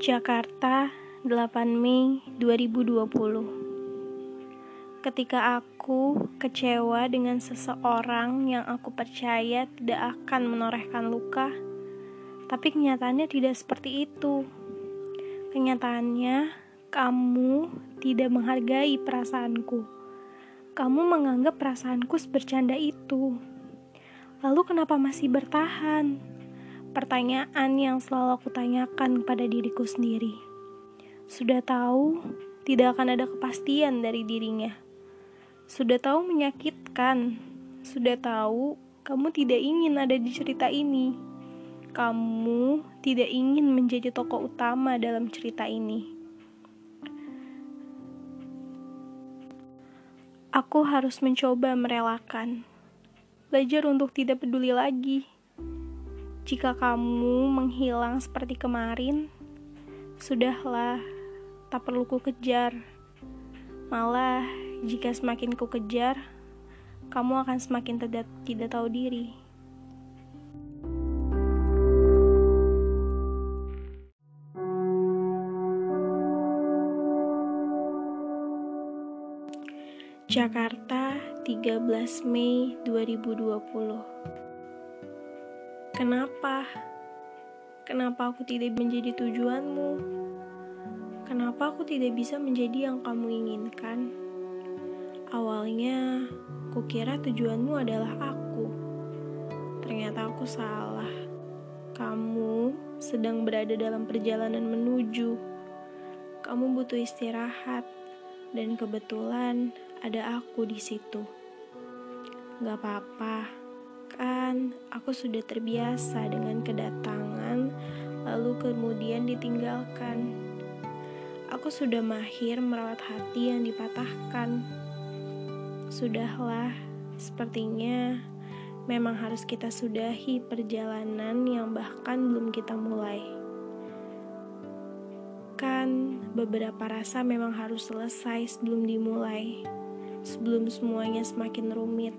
Jakarta, 8 Mei 2020 Ketika aku kecewa dengan seseorang yang aku percaya tidak akan menorehkan luka, tapi kenyataannya tidak seperti itu. Kenyataannya, kamu tidak menghargai perasaanku. Kamu menganggap perasaanku sebercanda itu. Lalu kenapa masih bertahan? Pertanyaan yang selalu aku tanyakan pada diriku sendiri. Sudah tahu tidak akan ada kepastian dari dirinya. Sudah tahu menyakitkan. Sudah tahu kamu tidak ingin ada di cerita ini. Kamu tidak ingin menjadi tokoh utama dalam cerita ini. Aku harus mencoba merelakan, belajar untuk tidak peduli lagi jika kamu menghilang seperti kemarin, sudahlah, tak perlu ku kejar. Malah, jika semakin ku kejar, kamu akan semakin tidak, tidak tahu diri. Jakarta, 13 Mei 2020 Kenapa? Kenapa aku tidak menjadi tujuanmu? Kenapa aku tidak bisa menjadi yang kamu inginkan? Awalnya, kukira tujuanmu adalah aku. Ternyata aku salah. Kamu sedang berada dalam perjalanan menuju. Kamu butuh istirahat, dan kebetulan ada aku di situ. Gak apa-apa Kan aku sudah terbiasa dengan kedatangan, lalu kemudian ditinggalkan. Aku sudah mahir merawat hati yang dipatahkan. Sudahlah, sepertinya memang harus kita sudahi perjalanan yang bahkan belum kita mulai. Kan beberapa rasa memang harus selesai sebelum dimulai, sebelum semuanya semakin rumit,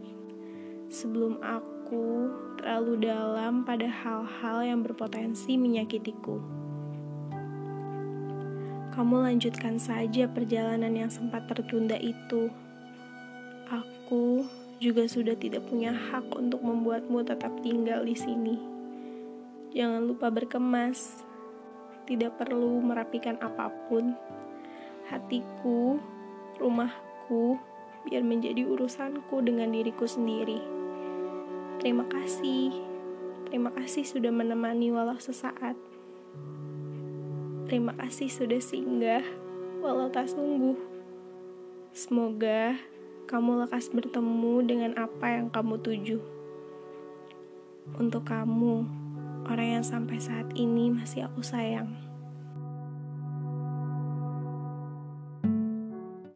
sebelum aku aku terlalu dalam pada hal-hal yang berpotensi menyakitiku. Kamu lanjutkan saja perjalanan yang sempat tertunda itu. Aku juga sudah tidak punya hak untuk membuatmu tetap tinggal di sini. Jangan lupa berkemas. Tidak perlu merapikan apa pun. Hatiku, rumahku, biar menjadi urusanku dengan diriku sendiri. Terima kasih. Terima kasih sudah menemani walau sesaat. Terima kasih sudah singgah walau tak sungguh. Semoga kamu lekas bertemu dengan apa yang kamu tuju. Untuk kamu, orang yang sampai saat ini masih aku sayang.